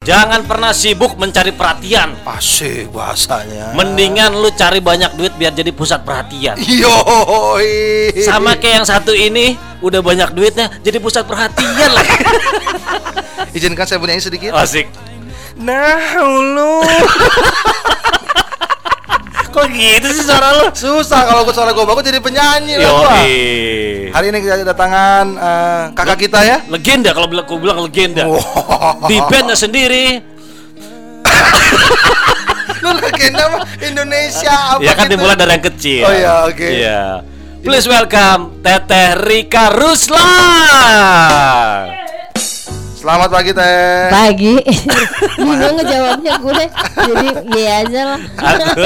Jangan pernah sibuk mencari perhatian. Asik bahasanya. Mendingan lu cari banyak duit biar jadi pusat perhatian. Yoi. Sama kayak yang satu ini, udah banyak duitnya jadi pusat perhatian lah. Izinkan saya punya sedikit. Asik. Nah, lu. Kok gitu sih suara lu? Susah kalau gue suara gue bagus jadi penyanyi lah gua. Yoi. Hari ini kita kedatangan eh, kakak kita ya. Legenda kalau bilang aku bilang legenda. Wow. Di bandnya sendiri. Lu legenda mah Indonesia apa ya kan gitu? dimulai dari yang kecil. Oh iya, oke. Iya. Please welcome Teteh Rika Ruslan. Selamat pagi teh. Pagi Bingung ngejawabnya gue Jadi iya aja lah Aduh.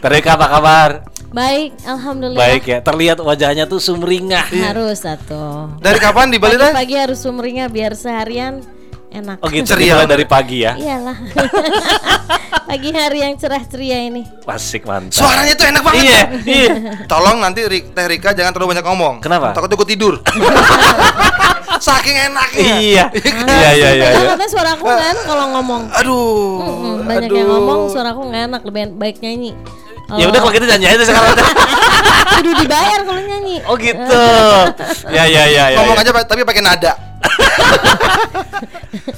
Teh Rika apa kabar? Baik Alhamdulillah Baik ya. Terlihat wajahnya tuh sumringah. Harus satu Dari kapan di Bali teh? Pagi-pagi harus sumringah biar seharian enak Oh gitu. Ceria. Dari pagi ya. Iyalah Pagi hari yang cerah ceria ini Asik mantap. Suaranya tuh enak banget. Iya, iya. Tolong nanti Teh Rika jangan terlalu banyak ngomong. Kenapa? Takutnya gue tidur. Saking enaknya. Iya. Iya iya iya. Padahal iya. katanya suara aku kan kalau ngomong Aduh. Mm-mm, Banyak yang ngomong suara aku nggak enak Lebih baik nyanyi Ya udah kalau gitu nyanyi aja sekarang. Kudu dibayar kalau nyanyi Oh gitu. Ya ya ya ya. Ngomong ya. aja tapi pakai nada.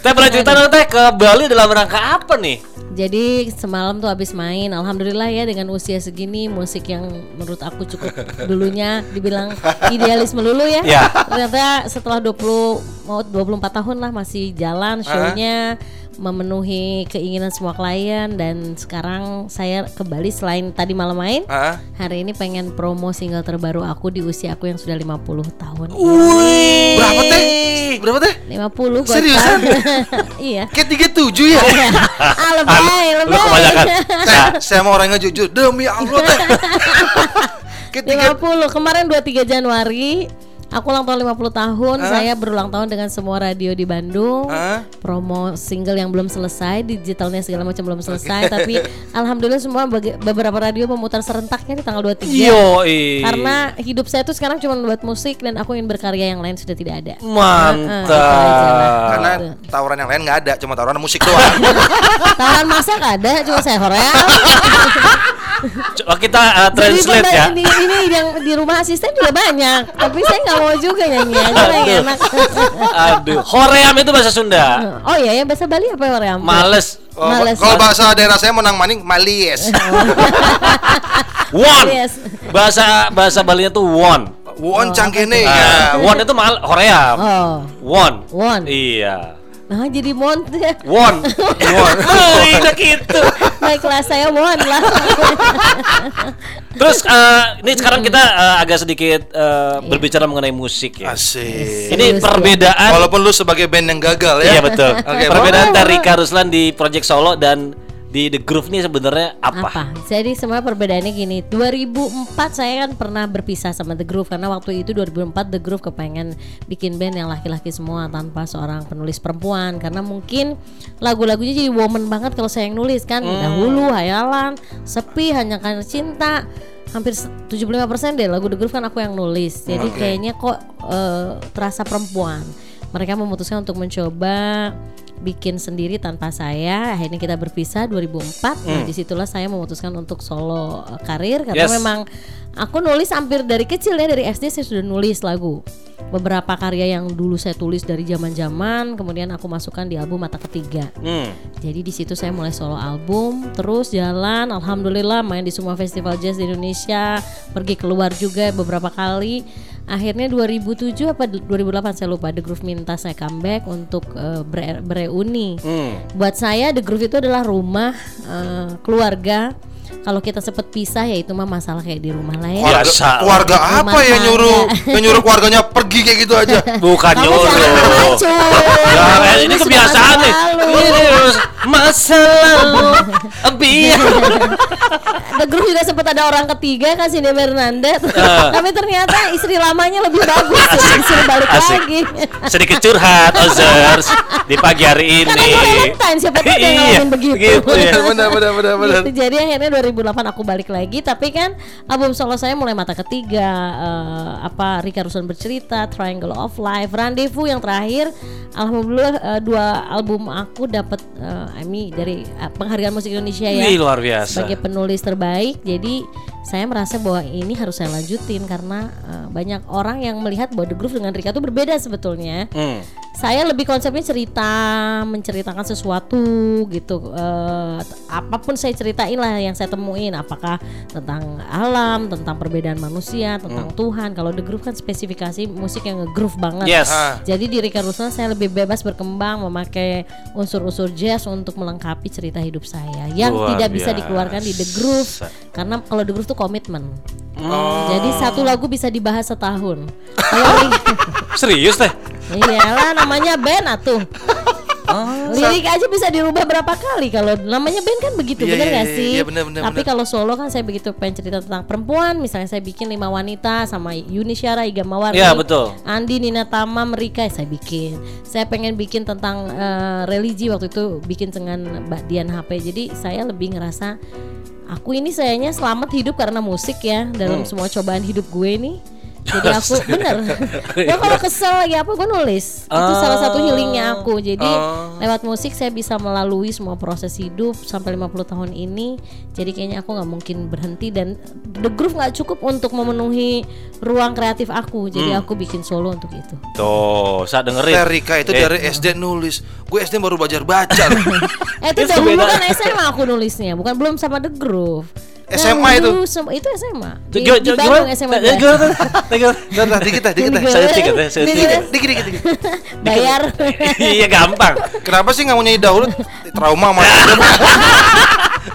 Teh pernah cerita dong teh ke Bali dalam rangka apa nih? Jadi semalam tuh habis main, alhamdulillah ya dengan usia segini musik yang menurut aku cukup dulunya dibilang idealis melulu ya. Ya. Ternyata setelah 20 mau 24 tahun lah masih jalan show-nya memenuhi keinginan semua klien dan sekarang saya ke Bali selain tadi malam main, Hah? hari ini pengen promo single terbaru aku di usia aku yang sudah 50 tahun. Wih. Berapa teh? Berapa teh? 50 gocap. Seriusan? iya. Kayak 37 ya? ah, lebay, kebanyakan. Teh, saya mau orangnya jujur. Demi Allah teh. Tiga 50 kemarin 23 Januari aku ulang tahun 50 tahun saya berulang tahun dengan semua radio di Bandung. Hah? promo single yang belum selesai digitalnya segala macam belum selesai tapi alhamdulillah semua bagi- beberapa radio memutar serentaknya di tanggal 23 Yo, karena hidup saya tuh sekarang cuma buat musik dan aku ingin berkarya yang lain sudah tidak ada. Mantap. Karena tawaran yang lain nggak ada, cuma tawaran musik doang. tawaran masak ada cuma saya Korea Coba kita uh, translate ya. ini, ini yang di rumah asisten juga banyak tapi saya nggak mau juga nyanyi aja lah yang enak Aduh, hoream itu bahasa Sunda. Oh iya ya bahasa Bali apa ya orang? Males. Oh, Males. Kalau bahasa daerah saya menang maning malies. Won. Yes. Bahasa bahasa Balinya tuh won. Won cangkene Ah, ya. won itu mal hoream. Oh, Won. Won. Iya. nah jadi Mon ya. Won. Won. Oh, udah gitu. Baiklah saya Mon lah. Terus eh, ini sekarang kita eh, agak sedikit eh, berbicara mengenai musik ya. Asik. Ini Serius, perbedaan Walaupun lu sebagai band yang gagal ya. Iya betul. Oke, perbedaan dari Ruslan di Project Solo dan di The Groove ini sebenarnya apa? Apa? Jadi semua perbedaannya gini. 2004 saya kan pernah berpisah sama The Groove karena waktu itu 2004 The Groove kepengen bikin band yang laki-laki semua tanpa seorang penulis perempuan karena mungkin lagu-lagunya jadi woman banget kalau saya yang nulis kan. Dahulu hayalan, sepi hanya karena cinta. Hampir se- 75% deh lagu The Groove kan aku yang nulis. Jadi Oke. kayaknya kok eh, terasa perempuan. Mereka memutuskan untuk mencoba bikin sendiri tanpa saya. Akhirnya kita berpisah 2004. Nah, di situlah saya memutuskan untuk solo karir karena Yes. memang aku nulis hampir dari kecil ya dari SD saya sudah nulis lagu. Beberapa karya yang dulu saya tulis dari zaman-zaman, kemudian aku masukkan di album Mata Ketiga. Hmm. Jadi di situ saya mulai solo album, terus jalan, alhamdulillah main di semua festival jazz di Indonesia, pergi keluar juga beberapa kali. Akhirnya 2007 apa 2008 saya lupa The Groove minta saya comeback untuk eh, bere- bereuni. Hmm. Buat saya The Groove itu adalah rumah eh, keluarga. Kalau kita sempet pisah ya itu mah masalah kayak di rumah lah ya. Keluarga, Biasa. keluarga apa Rumah yang nyuruh nyuruh keluarganya pergi kayak gitu aja? Bukan Kamu nyuruh. Ya, eh, ini kebiasaan nih. Ini masa lalu Iya. The Groove juga sempat ada orang ketiga kan Cindy Fernandez. Tapi ternyata istri lamanya lebih bagus. Disuruh balik Asik. lagi. Sedikit curhat Ozers di pagi hari ini. gue Valentine siapa tahu Iya, ngalamin begitu. gitu ya. benar benar benar benar. Gitu, jadi akhirnya 2008 aku balik lagi tapi kan album solo saya mulai mata ketiga eh, apa Rika Rusun bercerita Triangle of Life Rendezvous yang terakhir alhamdulillah eh, dua album aku dapat eh, Emmy dari eh, penghargaan musik Indonesia ya Wih, luar biasa. sebagai penulis terbaik jadi saya merasa bahwa ini harus saya lanjutin karena eh, banyak orang yang melihat bahwa The Groove dengan Rika itu berbeda sebetulnya Hmm. saya lebih konsepnya cerita menceritakan sesuatu gitu Eh, apa pun saya ceritain lah yang saya temuin apakah tentang alam tentang perbedaan manusia tentang Tuhan kalau The Groove kan spesifikasi musik yang nge-groove banget Yes. Ah. jadi di Rika Ruslan saya lebih bebas berkembang memakai unsur-unsur jazz untuk melengkapi cerita hidup saya yang Luar tidak bisa dikeluarkan di The Groove biasa. karena kalau The Groove itu komitmen Oh. jadi satu lagu bisa dibahas setahun kalau Serius teh? Iyalah namanya band atuh. Oh, Lirik aja bisa dirubah berapa kali kalau namanya band kan begitu Iya, bener iya, gak iya, sih? iya, bener, bener, Tapi kalau solo kan saya begitu pengen cerita tentang perempuan, misalnya saya bikin lima wanita sama Yuni Syara, Iga Mawarni, Iya, betul. Andi, Nina Tama, Merika saya bikin. Saya pengen bikin tentang eh, religi waktu itu bikin dengan Mbak Dian HP. Jadi saya lebih ngerasa aku ini sayanya selamat hidup karena musik ya Hmm. dalam semua cobaan hidup gue nih. Jadi aku bener. Gue kalau kesel lagi apa gue nulis. Itu salah satu healingnya aku. Jadi Oh. lewat musik saya bisa melalui semua proses hidup sampai 50 tahun ini. Jadi kayaknya aku nggak mungkin berhenti dan The Groove nggak cukup untuk memenuhi ruang kreatif aku. Jadi Hmm. aku bikin solo untuk itu. Tuh, saat dengerin. Rika itu Eh, dari SD nulis. Gue SD baru belajar baca. Eh itu beda. kan SMA aku nulisnya, bukan belum sama The Groove. SMA itu? Dahulu sem- itu SMA. Di, di? Bandung SMA. Gimana? Gimana? Dikit dah, dikit. Dikit. Saya dikit ya, saya Dikit. dikit. Dikit, dikit. Bayar. Iya gampang. Kenapa sih nggak mau nyanyi dahulu? Trauma sama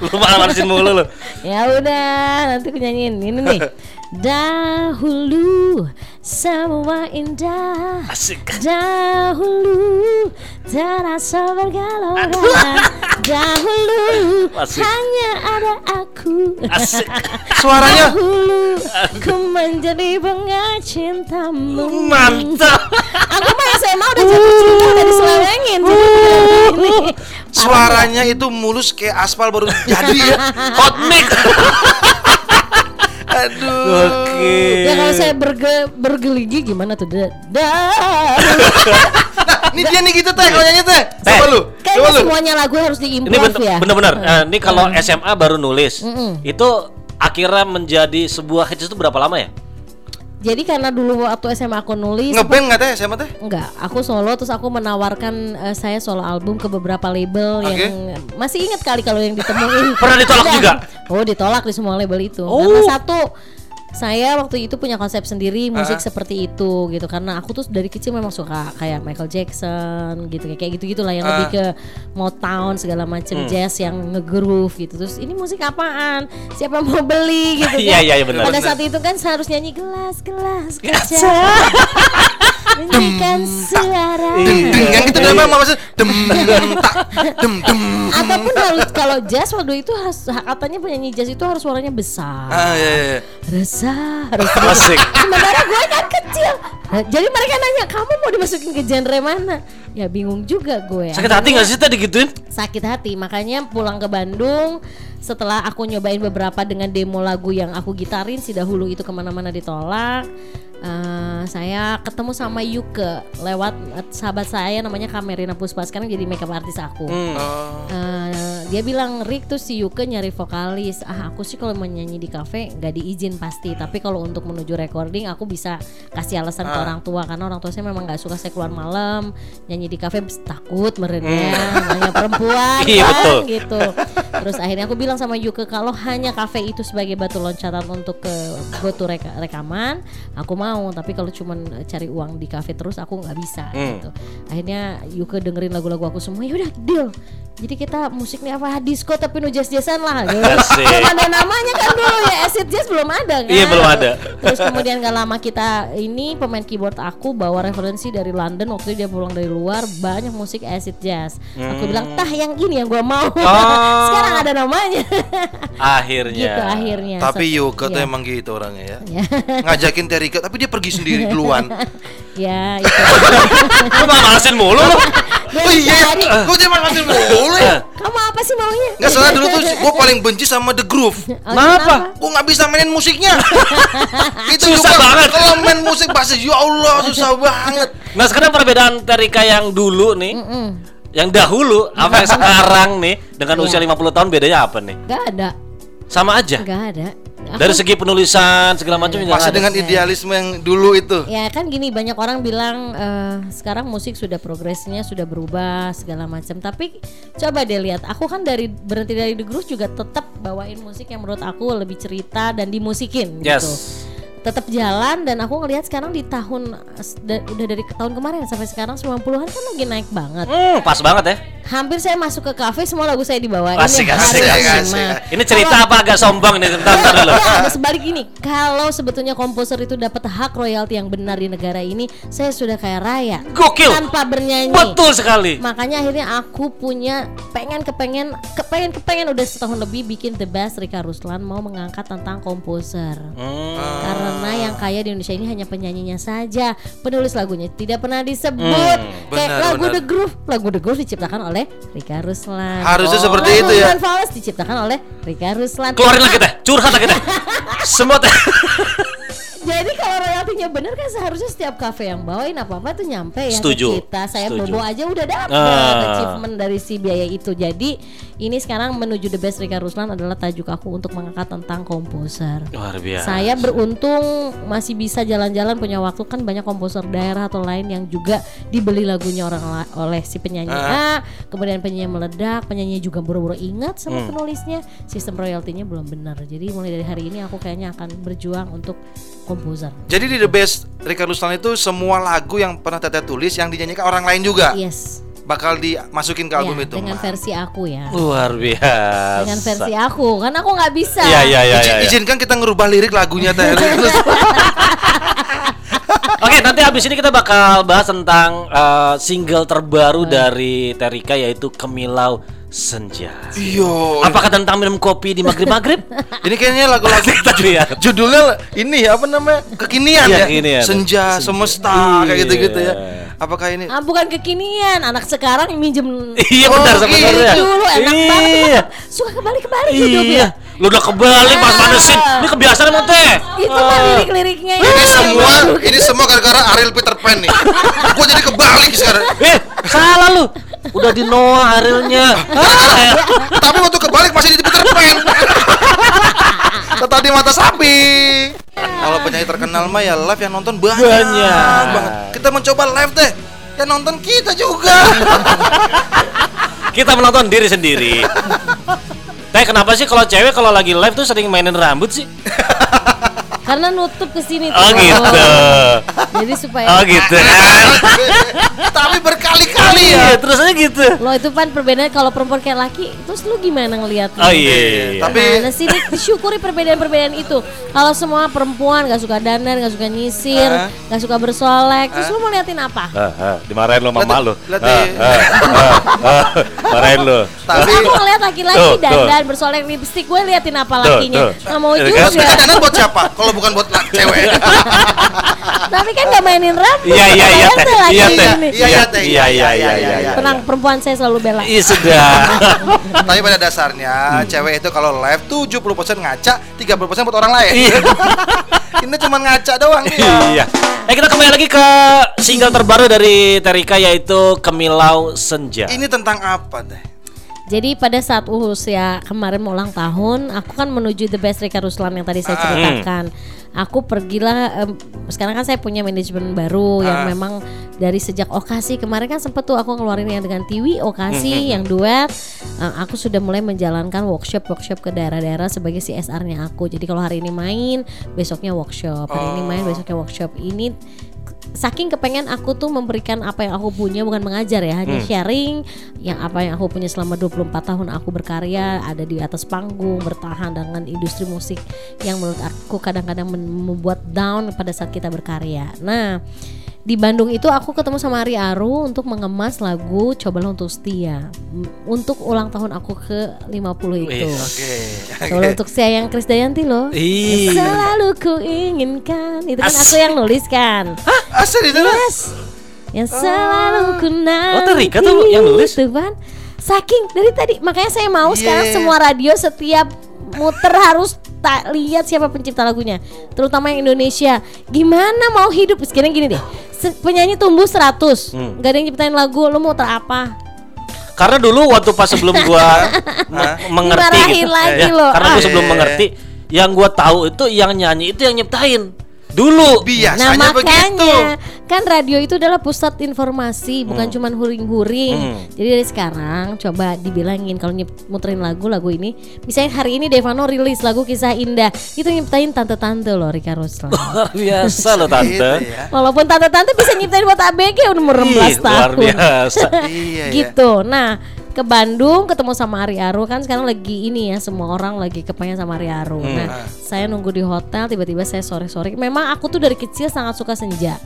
Lu malasin mulu lu. Ya udah, nanti aku nyanyiin ini nih. Dahulu semua indah. Asik. Dahulu terasa bergelora. Dahulu Asik. hanya ada aku. Asik. Suaranya Dahulu ku menjadi bunga cintamu. Mantap. Aku mah SMA udah jatuh cinta jadi begini. Parah suaranya itu mulus kayak aspal baru jadi ya. Hot mic. Aduh. Oke. Ya kalau saya berge, bergeligi gimana tuh? Da, da- ini dia nih gitu teh kalau nyanyi teh. Coba Teh. lu. Coba Kayaknya lu. semuanya lagu harus bener- ya. bener-bener. Eh, ini kalau SMA baru nulis. Itu akhirnya menjadi sebuah hits itu berapa lama ya? Jadi karena dulu waktu SMA aku nulis Ngeband nggak teh sama teh? Enggak, aku solo terus aku menawarkan eh, saya solo album ke beberapa label Oke. yang masih ingat kali kalau yang ditemuin. Pernah ditolak Ada. juga? Oh, ditolak di semua label itu. Oh. Karena satu saya waktu itu punya konsep sendiri musik Ah. seperti itu gitu karena aku tuh dari kecil memang suka kayak Michael Jackson gitu kayak gitu gitulah yang Ah. lebih ke Motown segala macam Hmm. jazz yang ngegroove gitu terus ini musik apaan siapa mau beli gitu kan Iya, iya, iya, benar. pada Benar. saat itu kan harus nyanyi gelas gelas kaca menyanyikan suara. Deng deng yang itu nama maksudnya dem tak dem dem. ataupun harus kalau jazz waktu itu harus katanya penyanyi jazz itu harus suaranya besar. Ah iya iya. besar harus Asik. sementara gue kan kecil. Jadi mereka nanya kamu mau dimasukin ke genre mana? Ya bingung juga gue Sakit hati nggak sih tadi gituin? sakit hati. Makanya pulang ke Bandung setelah aku nyobain beberapa dengan demo lagu yang aku gitarin si dahulu itu ke mana-mana ditolak eh, saya ketemu sama Yuke lewat sahabat saya namanya Kamerina Puspa. Sekarang jadi makeup artis aku. Oh. Eh, dia bilang Rick tuh si Yuke nyari vokalis. Ah aku sih kalau mau nyanyi di kafe nggak diizin pasti. Tapi kalau untuk menuju recording aku bisa kasih alasan ke Ah. orang tua. Karena orang tua saya memang nggak suka saya keluar malam nyanyi di kafe takut merennya namanya perempuan Iya, kan betul. gitu. Terus akhirnya aku bilang sama Yuke kalau hanya kafe itu sebagai batu loncatan untuk ke go to reka- rekaman aku mau. Tapi kalau cuman cari uang di kafe terus aku nggak bisa Hmm. gitu. Akhirnya Yuke dengerin lagu-lagu aku semua yaudah deal jadi kita musiknya apa disco tapi nu jazz jazzan lah gitu. Belum ada namanya kan dulu ya acid jazz belum ada kan Iya, belum ada. terus kemudian gak lama kita ini pemain keyboard aku bawa referensi dari London waktu dia pulang dari luar banyak musik acid jazz aku bilang tah yang ini yang gua mau Hmm. Oh. sekarang ada namanya Akhirnya. gitu akhirnya Tapi So- Yuka tuh ya. emang gitu orangnya ya. ya Ngajakin Terika tapi dia pergi sendiri duluan. ya itu Lu malah malesin mulu lu. Oh iya, gue cuma ngasih mulu ya. kamu apa sih maunya Nggak salah dulu tuh gue paling benci sama The Groove. Oh, Kenapa? Gue nggak bisa mainin musiknya. Itu Susah juga banget. Kalau main musik bahasa ya Allah susah banget. Nah sekarang perbedaan Terika yang dulu nih, yang dahulu apa yang sekarang nih dengan usia Iya. 50 tahun bedanya apa nih? Gak ada Sama aja. Gak ada Dari segi penulisan segala macam juga Masih dengan idealisme yang dulu itu. Ya kan gini banyak orang bilang eh, sekarang musik sudah progresnya sudah berubah segala macam. Tapi coba deh lihat, aku kan dari berhenti dari The Groove juga tetap bawain musik yang menurut aku lebih cerita dan dimusikin Yes. gitu. Tetap jalan dan aku ngelihat sekarang di tahun da- udah dari tahun kemarin sampai sekarang 90-an kan lagi naik banget. Hmm, pas banget ya. Hampir saya masuk ke kafe semua lagu saya dibawain Asik, asik, asik, ini, asik. Ini cerita apa agak sombong nih tentang dulu. Ya, ada sebalik gini. Kalau sebetulnya komposer itu dapat hak royalti yang benar di negara ini, saya sudah kayak raya. Gokil. Tanpa bernyanyi. Betul sekali. Makanya akhirnya aku punya pengen kepengen kepengen kepengen udah setahun lebih bikin the best Rika Ruslan mau mengangkat tentang komposer. Hmm. Karena yang kaya di Indonesia ini hanya penyanyinya saja, penulis lagunya tidak pernah disebut. Hmm, Kayak lagu benar. The Groove, lagu The Groove diciptakan oleh Rika Ruslan. Harusnya seperti lagu itu ya. Fals diciptakan oleh Rika Ruslan. Keluarin lagi teh, curhat lagi teh. Semua teh. Jadi kalau royaltinya bener kan seharusnya setiap kafe yang bawain apa-apa tuh nyampe ya Setuju. ke kita. Saya Setuju. promo aja udah dapet Ah. achievement dari si biaya itu. Jadi ini sekarang menuju the best Rika Ruslan adalah tajuk aku untuk mengangkat tentang komposer. Luar biasa. Saya beruntung masih bisa jalan-jalan punya waktu kan banyak komposer daerah atau lain yang juga dibeli lagunya orang la- oleh si penyanyi A, kemudian penyanyi meledak, penyanyi juga buru-buru ingat sama Hmm. penulisnya, sistem royaltinya belum benar. Jadi mulai dari hari ini aku kayaknya akan berjuang untuk komposer. Jadi di The Best Rika Ruslan itu semua lagu yang pernah Teteh tulis yang dinyanyikan orang lain juga Yes. bakal dimasukin ke album Ya, itu. dengan Ma. versi aku ya. Luar biasa. Dengan versi aku, kan aku nggak bisa. Iya iya iya. Iya, iya. Izinkan kita ngerubah lirik lagunya Teh. Oke, nanti habis ini kita bakal bahas tentang uh, single terbaru dari Terika yaitu Kemilau Senja. Iya. Apakah tentang minum kopi di maghrib-maghrib? Ini kayaknya lagu-lagu Kita lihat. judulnya ini ya apa namanya kekinian Iya, ya kekinian. senja semesta kayak Iya. gitu-gitu ya apakah ini Ah, bukan kekinian, anak sekarang minjem Iya Oh, benar gitu. sebenarnya. dulu enak Iya. banget. Suka kebalik-kebalik hidup Iya. ya. Lu udah kebalik pas Ah. manesin. Ini kebiasaan emang teh. Itu mah lirik-liriknya ini ya. semua ini semua gara-gara Ariel Peter Pan nih gua jadi kebalik sekarang Eh, salah lu. Udah di Noah Arielnya. Ah, tapi waktu kebalik masih di Peter Pan tetap di mata sapi kalau penyanyi terkenal mah ya live yang nonton banyak, Banyak. banget kita mencoba live deh yang nonton kita juga Kita menonton diri sendiri. Teh kenapa sih kalau cewek kalau lagi live tuh sering mainin rambut sih? Karena nutup ke sini tuh. Oh gitu. Jadi supaya Oh gitu. tapi berkali-kali ya Iya, terus aja gitu. Lo itu pan perbedaan kalau perempuan kayak laki, terus lu gimana ngelihatnya? Oh iya. iya, iya. Tapi- Nah, sini disyukuri perbedaan-perbedaan itu. Kalau semua perempuan gak suka dandan, gak suka nyisir, Ah. gak suka bersolek, terus lu mau liatin apa? Ah, ah, dimarahin lo mama lo. Ah, ah, ah, ah, Marahin lo. tapi Aku ngeliat laki-laki Tuh, dandan, bersolek lipstick, gue liatin apa lakinya. Gak mau juga. kan- dandan buat siapa? Kalau bukan buat cewek. Tapi kan gak mainin rambut. Iya iya iya Iya. Iya, iya, teh. Iya iya iya iya. iya. Tenang, perempuan saya selalu bela. Iya sudah. Tapi pada dasarnya cewek itu kalau live 70% ngaca, 30% buat orang lain. Iya. Ini cuma ngaca doang dia. Iya. Eh kita kembali lagi ke single terbaru dari Terika yaitu Kemilau Senja. Ini tentang apa teh? Jadi pada saat usia kemarin mau ulang tahun, aku kan menuju the best Rika Ruslan yang tadi saya Ah. ceritakan. Aku pergilah em, sekarang kan saya punya manajemen baru yang Ah. memang dari sejak Okasi kemarin kan sempet tuh aku ngeluarin yang dengan Tiwi Hmm, Okasi yang duet. Eh, aku sudah mulai menjalankan workshop workshop ke daerah-daerah sebagai CSR-nya aku. Jadi kalau hari ini main, besoknya workshop. Hari ini main, Oh. besoknya workshop. Ini saking kepengen aku tuh memberikan apa yang aku punya bukan mengajar ya, hanya sharing yang apa yang aku punya selama 24 tahun aku berkarya ada di atas panggung bertahan dengan industri musik yang menurut aku kadang-kadang membuat down pada saat kita berkarya. Nah, di Bandung itu aku ketemu sama Ari Aru untuk mengemas lagu Cobalah Untuk Setia untuk ulang tahun aku ke 50 itu. Oke. Cobalah Untuk Setia yang Chris Dayanti loh. Ih. Selalu ku inginkan itu kan aku yang nulis kan. Asal itu. Yes. Yang selalu ku nanti. Oh, tuh yang nulis? Tuh kan. Saking dari tadi makanya saya mau sekarang Yeah. semua radio setiap muter harus tak lihat siapa pencipta lagunya, terutama yang Indonesia. Gimana mau hidup? Sekarang gini deh. penyanyi tumbuh 100 Hmm. nggak ada yang nyiptain lagu lu muter apa Karena dulu waktu pas sebelum gua me- mengerti gitu. lagi Ya. Karena Ah. gua sebelum Iya. mengerti yang gua tahu itu yang nyanyi itu yang nyiptain. Dulu. Biasanya nah begitu. makanya kan radio itu adalah pusat informasi bukan cuman huring-huring Hmm. jadi dari sekarang coba dibilangin kalau muterin lagu lagu ini misalnya hari ini Devano rilis lagu kisah indah itu nyiptain tante-tante loh Rika Ruslan Luar biasa loh tante. Gitu ya. Walaupun tante-tante bisa nyiptain buat ABG umur Ih, 16 tahun. luar biasa. Iya, iya. gitu. Nah, ke Bandung ketemu sama Ari Aru kan sekarang lagi ini ya semua orang lagi kepengen sama Ari Aru. Hmm. Nah, saya nunggu di hotel tiba-tiba saya sore-sore. Memang aku tuh dari kecil sangat suka senja.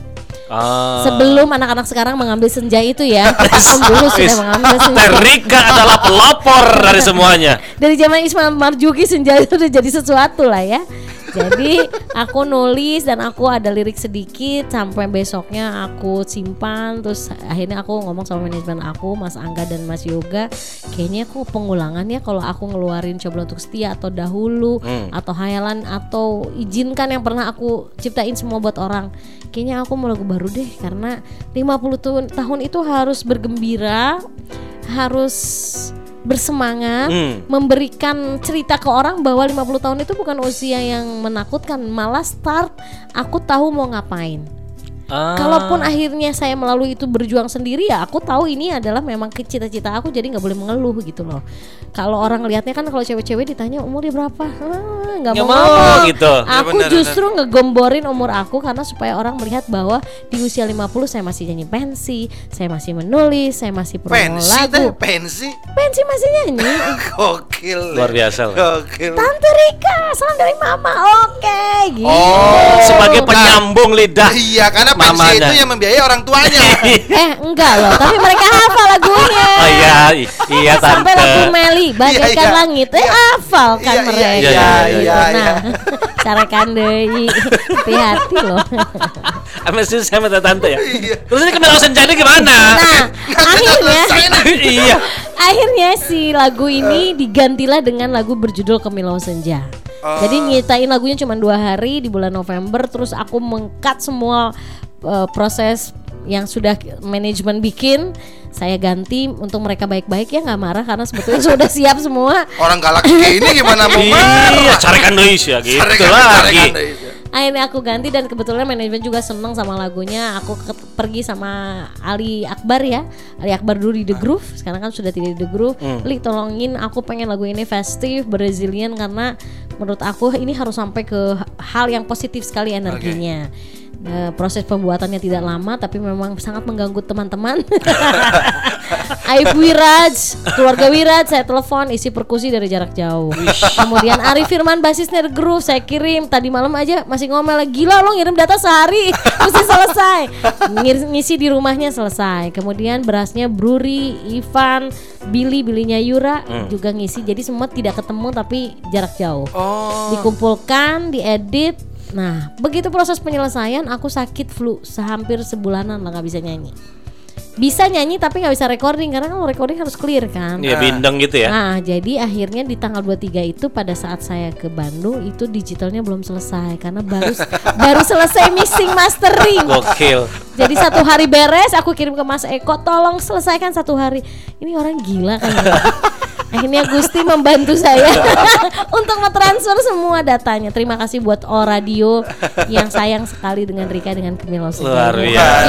Ah. Sebelum anak-anak sekarang mengambil senja itu ya, aku dulu sudah mengambil senja. Terika adalah pelopor dari semuanya. Dari zaman Ismail Marzuki senja itu udah jadi sesuatu lah ya. Jadi aku nulis dan aku ada lirik sedikit sampai besoknya aku simpan terus akhirnya aku ngomong sama manajemen aku Mas Angga dan Mas Yoga kayaknya aku pengulangan ya kalau aku ngeluarin coba untuk setia atau dahulu Hmm. atau hayalan atau izinkan yang pernah aku ciptain semua buat orang kayaknya aku mau lagu baru deh karena 50 tahun tahun itu harus bergembira harus bersemangat Hmm. memberikan cerita ke orang bahwa 50 tahun itu bukan usia yang menakutkan malah start aku tahu mau ngapain Ah. Kalaupun akhirnya saya melalui itu berjuang sendiri ya aku tahu ini adalah memang cita-cita aku jadi nggak boleh mengeluh gitu loh. Kalau orang lihatnya kan kalau cewek-cewek ditanya umurnya berapa, ah, nggak Nggak mau, mau, ngomong. gitu. Ya, Aku benar, justru ngegomborin umur aku karena supaya orang melihat bahwa di usia 50 saya masih nyanyi pensi, saya masih menulis, saya masih promo Pensi lagu. pensi. Pensi masih nyanyi. Gokil. Luar biasa loh. Gokil. Tante Rika, salam dari Mama. Oke, gitu. Oh, Sebagai penyambung lidah. Iya, karena Mamanya. itu yang membiayai orang tuanya. Eh, enggak loh, tapi mereka hafal lagunya. Oh iya, iya Sampai tante. lagu Meli, bagaikan Iya, iya. langit, eh Iya. hafal kan Iya, iya, mereka. iya, gitu. iya, Nah, iya. cara kandei, hati-hati loh. Sama sih saya minta tante ya. Iya. Terus ini kenal senjanya gimana? Nah, akhirnya, iya. akhirnya si lagu ini digantilah dengan lagu berjudul Kemilau Senja. Oh. Jadi nyitain lagunya cuma dua hari di bulan November, terus aku mengkat semua uh, proses yang sudah manajemen bikin saya ganti untuk mereka baik-baik ya nggak marah karena sebetulnya sudah siap semua. Orang galak kayak ini gimana mau Iya, marah? carikan deui ya gitu. Carikan- lagi. akhirnya aku ganti dan kebetulan manajemen juga seneng sama lagunya. Aku pergi sama Ali Akbar ya. Ali Akbar dulu di The Groove. Sekarang kan sudah tidak di The Groove. Li tolongin aku pengen lagu ini festif beresilient karena menurut aku ini harus sampai ke hal yang positif sekali energinya Eh, proses pembuatannya tidak lama tapi memang sangat mengganggu teman-teman Aib Wiraj, keluarga Wiraj saya telepon isi perkusi dari jarak jauh. Kemudian Ari Firman basisnya The Groove saya kirim tadi malam aja masih ngomel lagi gila lo ngirim data sehari mesti selesai. Ngir- ngisi di rumahnya selesai. Kemudian berasnya Bruri, Ivan, Billy, Bilinya Yura juga ngisi. Jadi semua tidak ketemu tapi jarak jauh. Oh. Dikumpulkan, diedit. Nah, begitu proses penyelesaian aku sakit flu sehampir sebulanan lah nggak bisa nyanyi. Bisa nyanyi tapi nggak bisa recording karena kalau recording harus clear kan. Iya bindeng gitu ya. Nah, jadi akhirnya di tanggal 23 itu pada saat saya ke Bandung itu digitalnya belum selesai karena baru baru selesai mixing mastering. Gokil. Jadi satu hari beres aku kirim ke Mas Eko tolong selesaikan satu hari. Ini orang gila kan ya. Akhirnya Gusti membantu saya untuk ngetransfer semua datanya. Terima kasih buat O Radio yang sayang sekali dengan Rika dengan Kemilau Luar biasa.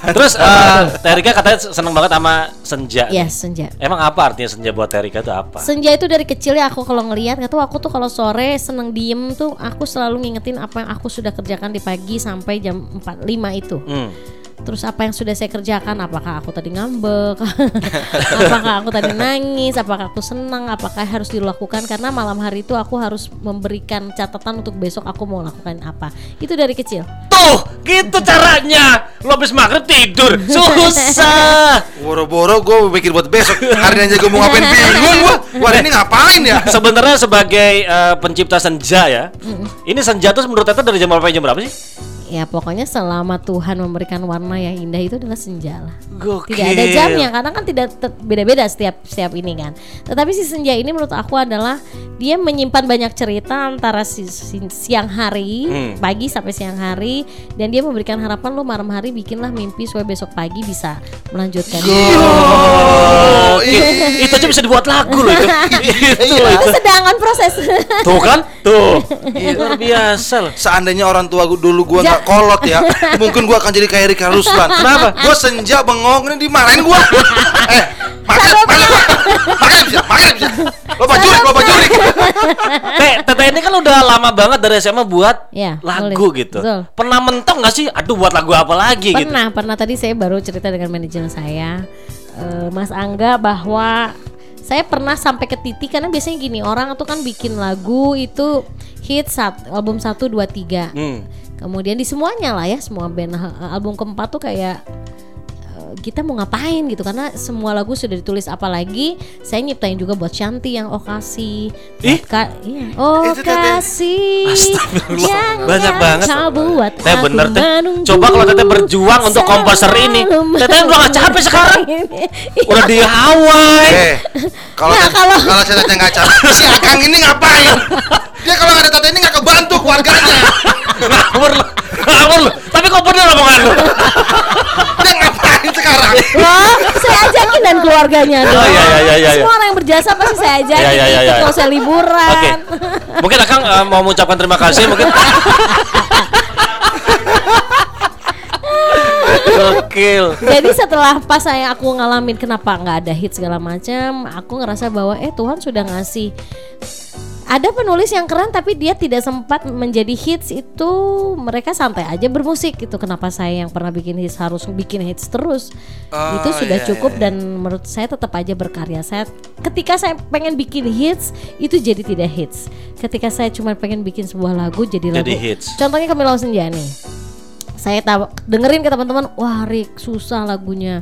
Terus eh Terika katanya seneng banget sama senja. Ya senja. Emang apa artinya senja buat Terika itu apa? Senja itu dari kecil ya aku kalau ngelihat nggak tahu aku tuh kalau sore seneng diem tuh aku selalu ngingetin apa yang aku sudah kerjakan di pagi sampai jam 4 5 itu. Hmm. Terus apa yang sudah saya kerjakan? Apakah aku tadi ngambek? apakah aku tadi nangis? Apakah aku senang? Apakah harus dilakukan? Karena malam hari itu aku harus memberikan catatan untuk besok aku mau lakukan apa. Itu dari kecil. Tuh, gitu caranya. Lo habis maghrib tidur. Susah. Boro-boro gue mikir buat besok Hari aja gue mau ngapain bingung gue Wah ini ngapain ya Sebenarnya sebagai eh, pencipta senja ya. Ini senja tuh menurut Tete dari jam berapa jam berapa sih? Ya pokoknya selama Tuhan memberikan warna yang indah itu adalah senja lah. Gokil. Tidak ada jamnya karena kan tidak beda-beda setiap setiap ini kan. Tetapi si senja ini menurut aku adalah dia menyimpan banyak cerita antara si, si- siang hari, Hmm. pagi sampai siang hari dan dia memberikan harapan lo malam hari bikinlah mimpi supaya besok pagi bisa melanjutkan. Oh, i- itu aja bisa dibuat lagu loh itu. itu loh itu sedangkan proses. Tuh kan? Tuh. Luar biasa loh. Seandainya orang tua gua dulu gua Ja- nggak kolot ya Mungkin gua akan jadi kayak Rika Ruslan Kenapa? Gua senja bengong ini dimarahin gua Eh makan makan makan bisa makan bisa Lo bajurik lo bajurik Teh, Tete ini kan udah lama banget dari SMA buat Ya, lagu nulis. gitu. Betul. Pernah mentok gak sih? Aduh buat lagu apa lagi gitu? Pernah, pernah tadi saya baru cerita dengan manajer saya, eh, Mas Angga bahwa saya pernah sampai ke titik karena biasanya gini orang tuh kan bikin lagu itu hit sat, album 1 2 3. Hmm. Kemudian di semuanya lah ya, semua band eh, album keempat tuh kayak eh, kita mau ngapain gitu karena semua lagu sudah ditulis apalagi saya nyiptain juga buat Shanti yang oh kasih Ih? Ka- iya. oh Itu Tete. kasih yang banyak banget. buat Teh aku bener teh. Coba kalau Tete berjuang untuk komposer ini, selalu Tete udah gak capek sekarang. Udah di Hawaii. Eh kalau Nah, kalau- kalau saya tanya nggak capek Si Akang ini ngapain Dia kalau nggak ada tata ini nggak kebantu keluarganya Ngawur lu. Ngawur lu. Tapi kok bener omongan lu? Dia ngapain sekarang Loh, saya ajakin dan keluarganya Oh, dong. iya, iya, iya, iya. Semua orang yang berjasa pasti saya ajakin. Iya, iya, iya, iya. kalau saya liburan. Oke. Mungkin Akang eh, mau mengucapkan terima kasih mungkin. Gokil. Jadi setelah pas saya aku ngalamin kenapa nggak ada hit segala macam, aku ngerasa bahwa eh Tuhan sudah ngasih ada penulis yang keren tapi dia tidak sempat menjadi hits itu. Mereka santai aja bermusik itu kenapa saya yang pernah bikin hits harus bikin hits terus? Oh, itu sudah iya, cukup iya. dan menurut saya tetap aja berkarya saya. Ketika saya pengen bikin hits itu jadi tidak hits. Ketika saya cuma pengen bikin sebuah lagu jadi, Jadi lagu. hits. contohnya Camila Senjani saya tahu dengerin ke teman-teman wah Rick susah lagunya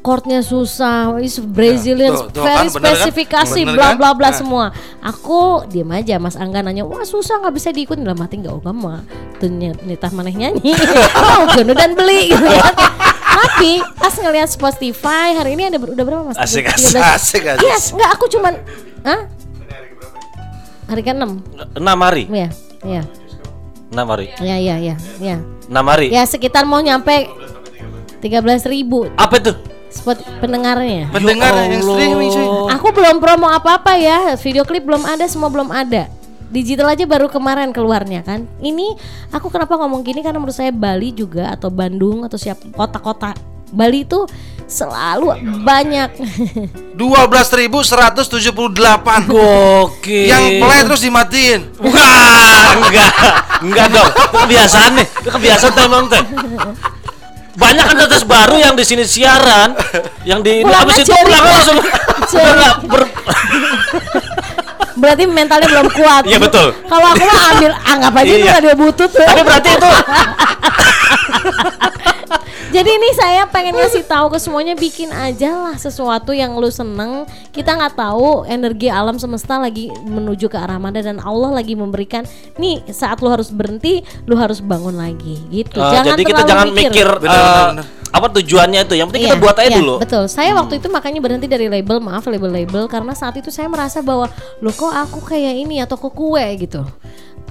chordnya susah is Brazilian tuh, tuh very kan, kan? spesifikasi Bener bla kan? bla bla Nah. semua aku diam aja Mas Angga nanya wah susah nggak bisa diikutin dalam hati nggak oh mah tuh nitah maneh nyanyi oh gunu dan beli gitu kan tapi pas ngelihat Spotify hari ini ada ber- udah berapa Mas Asik, 13. asik, asik. iya nggak aku cuman Hah? hari ke enam Enam hari. ya ya Enam hari. ya ya ya ya Enam hari. ya sekitar mau nyampe 13.000 ribu Apa itu? Spot pendengarnya Pendengar Ya yang streaming cuy Aku belum promo apa-apa ya, video klip belum ada, semua belum ada. Digital aja baru kemarin keluarnya kan. Ini aku kenapa ngomong gini karena menurut saya Bali juga atau Bandung atau siap kota-kota Bali itu selalu banyak 12.178 Gokil. Yang play terus dimatiin Bukan, enggak, enggak dong. Kebiasaan nih, kebiasaan emang teh. Banyak kan artis baru yang di sini siaran, yang di Pulang habis itu pulang langsung. Cherry. Udah nggak ber, berarti mentalnya belum kuat. Iya, betul. Kalau aku mah ambil anggap aja itu Iya. radio butut. tapi berarti itu Jadi ini saya pengen ngasih tahu ke semuanya bikin aja lah sesuatu yang lu seneng. Kita nggak tahu energi alam semesta lagi menuju ke arah mana dan Allah lagi memberikan nih saat lu harus berhenti, lu harus bangun lagi gitu. Eh, jadi kita terlalu jangan mikir, Bener, bener, bener. apa tujuannya itu. Yang penting kita Iya, buat aja iya, dulu. Betul. Saya waktu itu makanya berhenti dari label, maaf label-label karena saat itu saya merasa bahwa lo kok aku kayak ini atau kok kue gitu.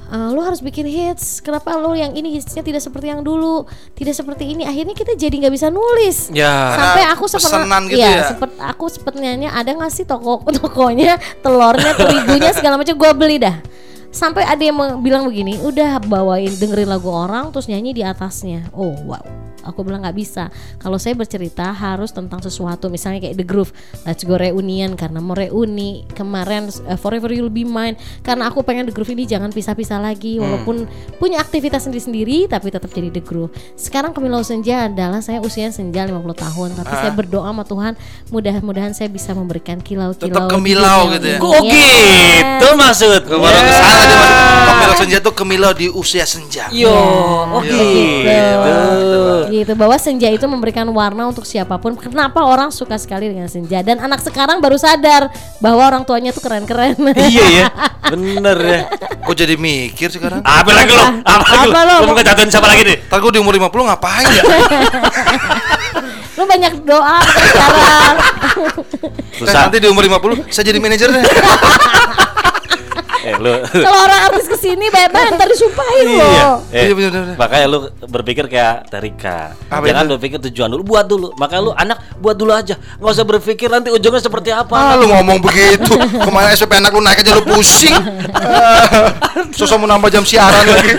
"Eh, lu harus bikin hits. Kenapa lu yang ini hitsnya tidak seperti yang dulu, tidak seperti ini. Akhirnya kita jadi nggak bisa nulis. Ya. Sampai aku sempet gitu ya? sempet aku sempet nanya ada nggak sih toko tokonya telurnya terigunya segala macam gua beli dah. Sampai ada yang bilang begini, udah bawain dengerin lagu orang terus nyanyi di atasnya. Oh wow. Aku bilang nggak bisa. Kalau saya bercerita harus tentang sesuatu, misalnya kayak The Groove, Let's Go Reunion karena mau reuni kemarin eh, Forever You'll Be Mine karena aku pengen The Groove ini jangan pisah-pisah lagi walaupun punya aktivitas sendiri-sendiri tapi tetap jadi The Groove. Sekarang Kemilau Senja adalah saya usia senja 50 tahun tapi saya berdoa sama Tuhan mudah-mudahan saya bisa memberikan kilau-kilau Tetap di kemilau dunia gitu ya? Kok gitu maksud? Kemarin ke sana dia Kemilau senja tuh kemilau di usia senja. Yo, oh Gitu. gitu. Gitu bahwa senja itu memberikan warna untuk siapa pun. Kenapa orang suka sekali dengan senja? Dan anak sekarang baru sadar bahwa orang tuanya tuh keren-keren. Iya ya, bener ya. Kok jadi mikir sekarang? Apa lagi lo? Apa lagi lo? Apa lo? Lo mau ngejatuhin siapa lagi nih? Ntar gue di umur 50 ngapain ya? Lu banyak doa sekarang. Susah. nanti di umur 50 saya jadi manajer deh. Eh lu. Kalau orang artis ke sini bebas ntar disumpahin Iya. loh. Eh, Iya, bener, bener. makanya lu berpikir kayak Tarika. Apa Jangan itu? berpikir tujuan dulu, buat dulu. Makanya lu anak buat dulu aja. Nggak usah berpikir nanti ujungnya seperti apa. Ah, lu ngomong begitu. Kemarin SPP anak lu naik aja lu pusing. Ah, Sosok mau nambah jam siaran lagi.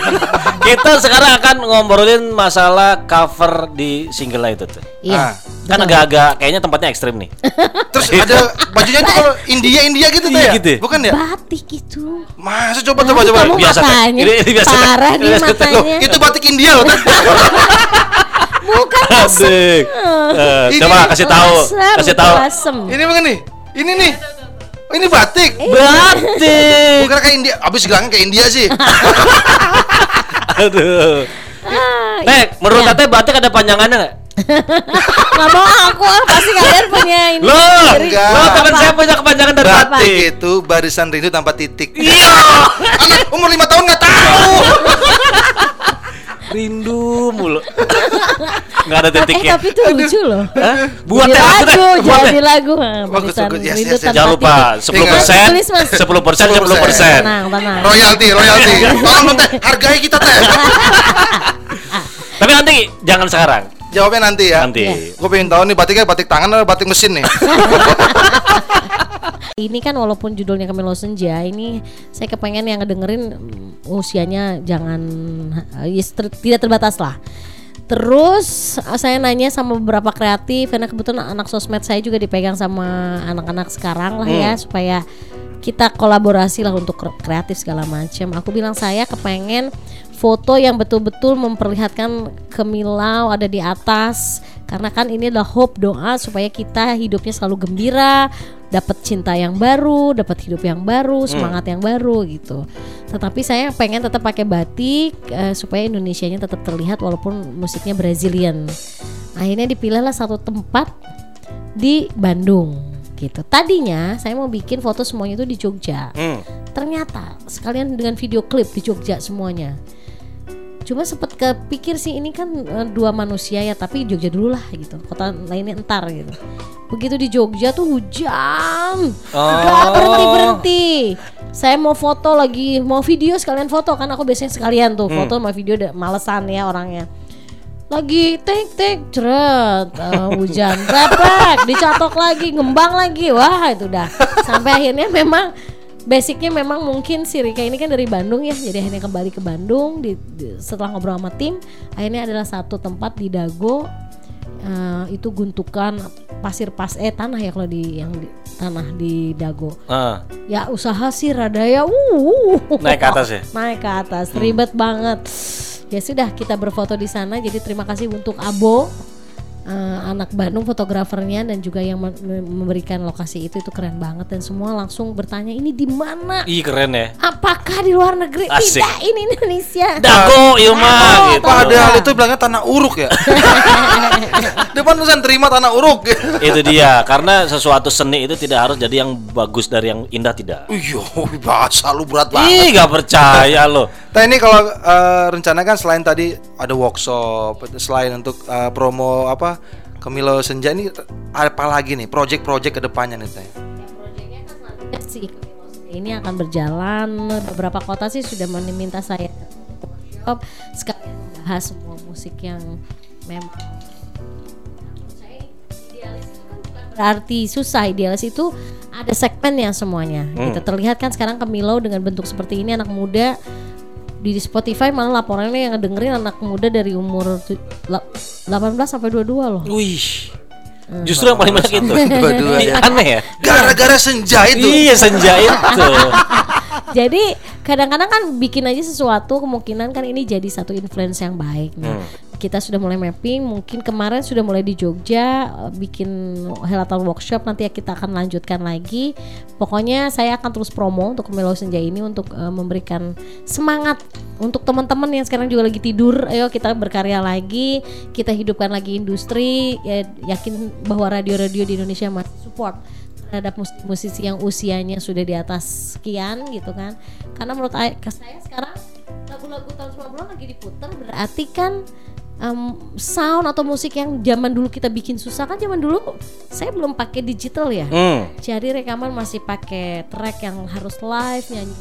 Kita sekarang akan ngobrolin masalah cover di single itu tuh. Iya. Ah, Kan agak-agak kayaknya tempatnya ekstrim nih. Terus ada bajunya tuh kalau India India gitu tuh Iya ya? gitu ya? Bukan ya? Batik itu. Masa coba coba coba. Kamu Biasa, matanya Ini- ini biasa, parah Ini nih biasa, Teh. Loh, matanya. itu batik India loh. Bukan Asik. Eh, Ini coba kasih tahu, kasih tahu. Ini bukan nih? Ini nih. Oh, ini batik. Batik. Bukan kayak India. Abis gelangnya kayak India sih. Aduh. Ah, Nek, menurut iya. Tete batik ada panjangannya nggak? Nggak mau aku pasti kalian punya ini Lo, lo teman saya punya kepanjangan dari Batik batik. itu barisan rindu tanpa titik. Iya. Anak umur 5 tahun nggak tahu. Rindu mulu. Nggak ada Eh titiknya. tapi itu lucu loh. Buat Jadi ya, lagu, jadi ya. lagu. Bagus, barisan bagus. Yes, rindu tanpa Jangan lupa titik. 10 persen. 10 persen, 10 persen. Tenang, tenang. Royalti, royalti. Tolong teh, hargai kita teh. Tapi nanti jangan sekarang. Jawabnya nanti ya. Nanti. Iya. Gue pengen tahu nih batiknya batik tangan atau batik mesin nih. Ini kan walaupun judulnya Kemelo Senja, ini saya kepengen yang ngedengerin mm, usianya jangan eh, ter- tidak terbatas lah. Terus eh, saya nanya sama beberapa kreatif karena kebetulan anak sosmed saya juga dipegang sama anak-anak sekarang lah ya supaya kita kolaborasi lah untuk kre- kreatif segala macam. Aku bilang saya kepengen foto yang betul-betul memperlihatkan kemilau ada di atas karena kan ini adalah hope doa supaya kita hidupnya selalu gembira, dapat cinta yang baru, dapat hidup yang baru, semangat yang baru gitu. Tetapi saya pengen tetap pakai batik eh, supaya Indonesianya tetap terlihat walaupun musiknya Brazilian. Akhirnya dipilihlah satu tempat di Bandung gitu. Tadinya saya mau bikin foto semuanya itu di Jogja. Hmm. Ternyata sekalian dengan video klip di Jogja semuanya. Cuma sempet kepikir sih ini kan eh, dua manusia ya, tapi Jogja dulu lah gitu. Kota lainnya entar gitu. Begitu di Jogja tuh hujan, nggak berhenti berhenti. Saya mau foto lagi, mau video sekalian foto. Kan aku biasanya sekalian tuh foto sama video udah malesan ya orangnya. Lagi tek tek ceret eh, hujan repek dicatok lagi ngembang lagi. Wah itu udah. Sampai akhirnya memang basicnya memang mungkin si Rika ini kan dari Bandung ya jadi akhirnya kembali ke Bandung di, di- setelah ngobrol sama tim akhirnya adalah satu tempat di Dago eh, itu guntukan pasir pas eh tanah ya kalau di yang di, tanah di Dago. Ah, ya usaha sih rada ya uh, Naik ke atas ya? naik ke atas ribet banget. Ya sudah kita berfoto di sana jadi terima kasih untuk Abo eh, anak Bandung fotografernya dan juga yang mem- memberikan lokasi itu itu keren banget dan semua langsung bertanya ini di mana ih keren ya. Apakah di luar negeri Asik. tidak ini Indonesia Dago, Ilma gitu. Padahal itu bilangnya tanah uruk ya. Depan tulisan terima tanah uruk. itu dia karena sesuatu seni itu tidak harus jadi yang bagus dari yang indah tidak Iya, bahasa lu berat banget. ih gak percaya lo Nah ini kalau eh, rencana kan selain tadi ada workshop, selain untuk eh, promo apa Kemilo Senja ini apa lagi nih project-project ke depannya nih teh? sih ini akan berjalan. Beberapa kota sih sudah meminta saya workshop sekalian membahas semua musik yang memang berarti susah idealis itu ada segmennya semuanya Hmm. gitu terlihat kan sekarang Kemilau dengan bentuk seperti ini anak muda di Spotify malah laporannya yang ngedengerin anak muda dari umur tu- la- 18 sampai 22 loh Wih. Justru yang paling banyak itu. Dua-dua ya. Aneh ya. Gara-gara senja itu. Iya senja itu. Jadi kadang-kadang kan bikin aja sesuatu kemungkinan kan ini jadi satu influence yang baik. Nah, Hmm. Kita sudah mulai mapping, mungkin kemarin sudah mulai di Jogja eh, bikin Helatan workshop nanti ya kita akan lanjutkan lagi. Pokoknya saya akan terus promo untuk Melo Senja ini untuk eh, memberikan semangat untuk teman-teman yang sekarang juga lagi tidur. Ayo kita berkarya lagi, kita hidupkan lagi industri. Ya, yakin bahwa radio-radio di Indonesia masih support terhadap mus- musisi yang usianya sudah di atas sekian gitu kan karena menurut saya sekarang lagu-lagu tahun 90 lagi diputar berarti kan em, sound atau musik yang zaman dulu kita bikin susah kan zaman dulu saya belum pakai digital ya Hmm. jadi rekaman masih pakai track yang harus live nyanyi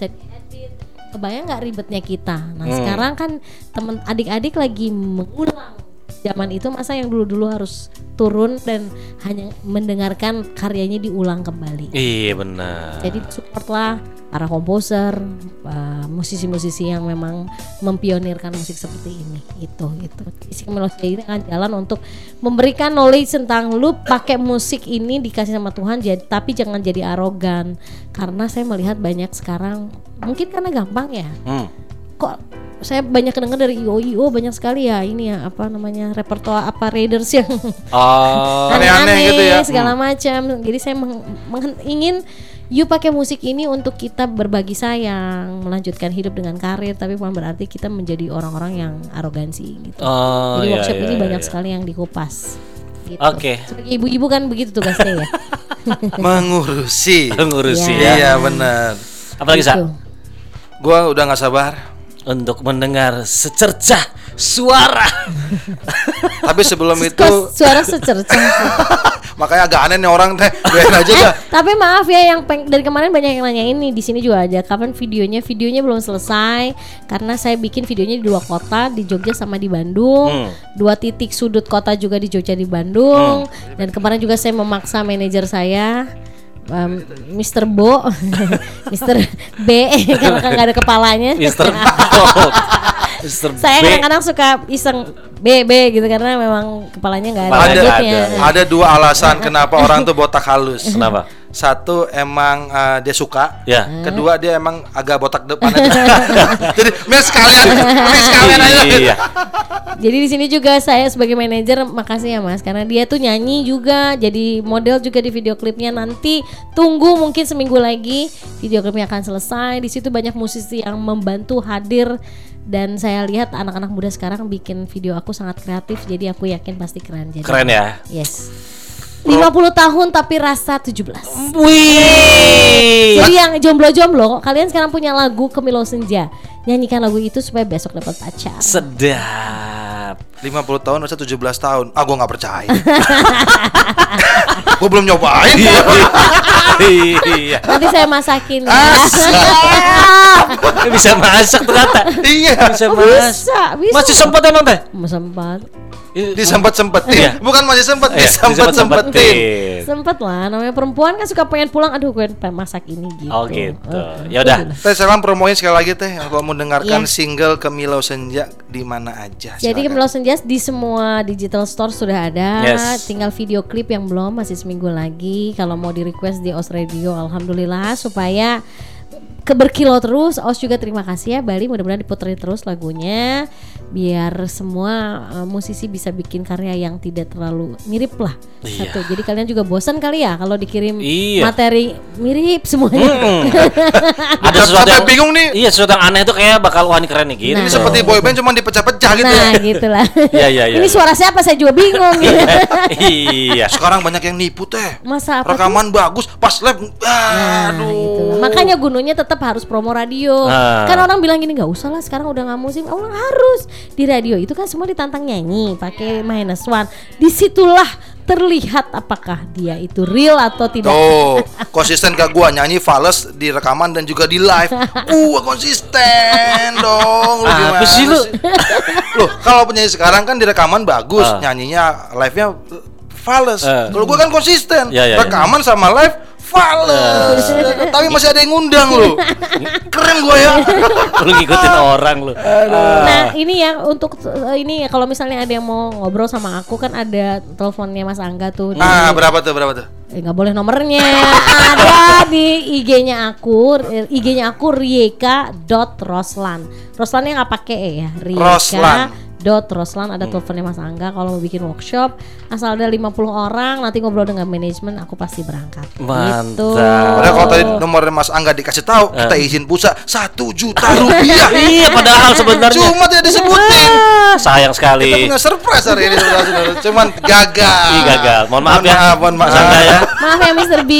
diedit kebayang nggak ribetnya kita nah Hmm. sekarang kan temen adik-adik lagi mengulang zaman itu masa yang dulu-dulu harus turun dan hanya mendengarkan karyanya diulang kembali. Iya benar. jadi supportlah para komposer uh, musisi-musisi yang memang mempionirkan musik seperti ini. Itu itu Isi Melodia ini akan jalan untuk memberikan knowledge tentang lu pakai musik ini dikasih sama Tuhan jadi tapi jangan jadi arogan. Karena saya melihat banyak sekarang mungkin karena gampang ya. Hmm. kok saya banyak dengar dari IO IO banyak sekali ya ini ya apa namanya repertoire apa raiders yang Oh. Aneh-aneh gitu ya. segala macam jadi saya meng- meng- ingin you pakai musik ini untuk kita berbagi sayang melanjutkan hidup dengan karir tapi bukan berarti kita menjadi orang-orang yang arogansi gitu Oh, jadi iya, workshop iya, ini iya, banyak iya. sekali yang dikupas gitu. Oke. sebagai ibu-ibu kan begitu tugasnya ya Mengurusi. Ngurusi Iya. ya. Iya benar. Apalagi sa Gitu. Gua udah nggak sabar. Untuk mendengar secercah suara. Tapi sebelum itu suara secercah makanya agak aneh nih orang teh. Biarin aja Eh, dah. tapi maaf ya yang peng- dari kemarin banyak yang nanya ini di sini juga aja kapan videonya videonya belum selesai karena saya bikin videonya di dua kota di Jogja sama di Bandung Hmm. dua titik sudut kota juga di Jogja di Bandung dan kemarin juga saya memaksa manajer saya um, Mr. Bo Mr. B karena kan nggak ada kepalanya Mister Mister saya kadang-kadang suka iseng B B gitu karena memang kepalanya nggak ada rambutnya. ada. Ada dua alasan kenapa orang tuh botak halus. Kenapa? Satu emang eh, dia suka. Ya. Kedua dia emang agak botak depan aja. Jadi mes sekalian, mes sekalian aja. Iya. Jadi di sini juga saya sebagai manajer makasih ya Mas karena dia tuh nyanyi juga jadi model juga di video klipnya nanti tunggu mungkin seminggu lagi video klipnya akan selesai di situ banyak musisi yang membantu hadir dan saya lihat anak-anak muda sekarang bikin video aku sangat kreatif jadi aku yakin pasti keren jadi Keren ya. yes 50 tahun tapi rasa 17 Wih. jadi yang jomblo-jomblo kalian sekarang punya lagu Kemilau Senja nyanyikan lagu itu supaya besok dapat pacar Sedap. 50 tahun masa 17 tahun. Ah gua nggak percaya. gua belum nyobain. Iya. nanti saya masakin ya. Bisa masak ternyata. iya. Bisa masak. bisa, bisa. Masih sempat emang teh? sempat Disempat-sempetin. Iya. Bukan masih sempat, Iya, disempat-sempetin. disempat-sempetin. sempat lah namanya perempuan kan suka pengen pulang aduh gue pengen masak ini gitu Oh gitu. Eh, Ya udah. Teh sekarang promoin sekali lagi teh kalau mau dengarkan Iya. single Kemilau Senja di mana aja. jadi. Kemilau Senja di semua digital store sudah ada Yes. tinggal video klip yang belum masih seminggu lagi kalau mau di request di Os Radio alhamdulillah supaya keberkilau terus Os juga terima kasih ya Bali mudah-mudahan diputerin terus lagunya biar semua uh, musisi bisa bikin karya yang tidak terlalu mirip lah Iya. satu jadi kalian juga bosan kali ya kalau dikirim Iya. materi mirip semuanya Ada sesuatu yang bingung nih. Iya, sesuatu yang aneh tuh kayak bakal wah ini keren nih gitu. Nah. Seperti boyband cuma dipecah-pecah gitu. nah gitulah Iya, iya, iya. ini suara siapa saya juga bingung gitu. iya. Sekarang banyak yang nipu teh. masa apa tuh? Rekaman bagus, pas live Nah, aduh. gitu lah. Makanya gunungnya tetap harus promo radio. Ah. Kan orang bilang gini nggak usah lah sekarang udah nggak musim. Oh harus di radio itu kan semua ditantang nyanyi pakai minus one. Di situlah terlihat apakah dia itu real atau tidak. Tuh, konsisten ke gua nyanyi fals di rekaman dan juga di live. Gua konsisten dong. Lu Apa gimana sih lu? Loh, kalau penyanyi sekarang kan di rekaman bagus, Ah. nyanyinya live-nya fals. Eh. Kalau gua kan konsisten. Ya, ya, ya. rekaman sama live fals. Tapi masih ada yang ngundang lu. Keren gua ya. lu ngikutin orang lu. Nah ini ya untuk eh, ini ya kalau misalnya ada yang mau ngobrol sama aku kan ada teleponnya Mas Angga tuh. di- Nah, berapa tuh? Berapa tuh? Eh, nggak boleh nomornya ada di IG-nya aku eh, IG-nya aku rieka.roslan Roslannya nggak pakai E ya Roslan. Dot Roslan ada teleponnya Mas Angga kalau mau bikin workshop asal ada 50 orang nanti ngobrol dengan manajemen aku pasti berangkat Mantap. gitu. Padahal kalau tadi nomor Mas Angga dikasih tahu, kita izin pulsa satu juta rupiah. Iya padahal sebenarnya Cuma tidak disebutin. Ah, sayang Kita sekali. punya surprise hari ini saudara-saudara. Cuman gagal. Ih, gagal. Mohon maaf ya. Mohon maaf, mohon maaf. Mas Angga ya. maaf ya Mr. B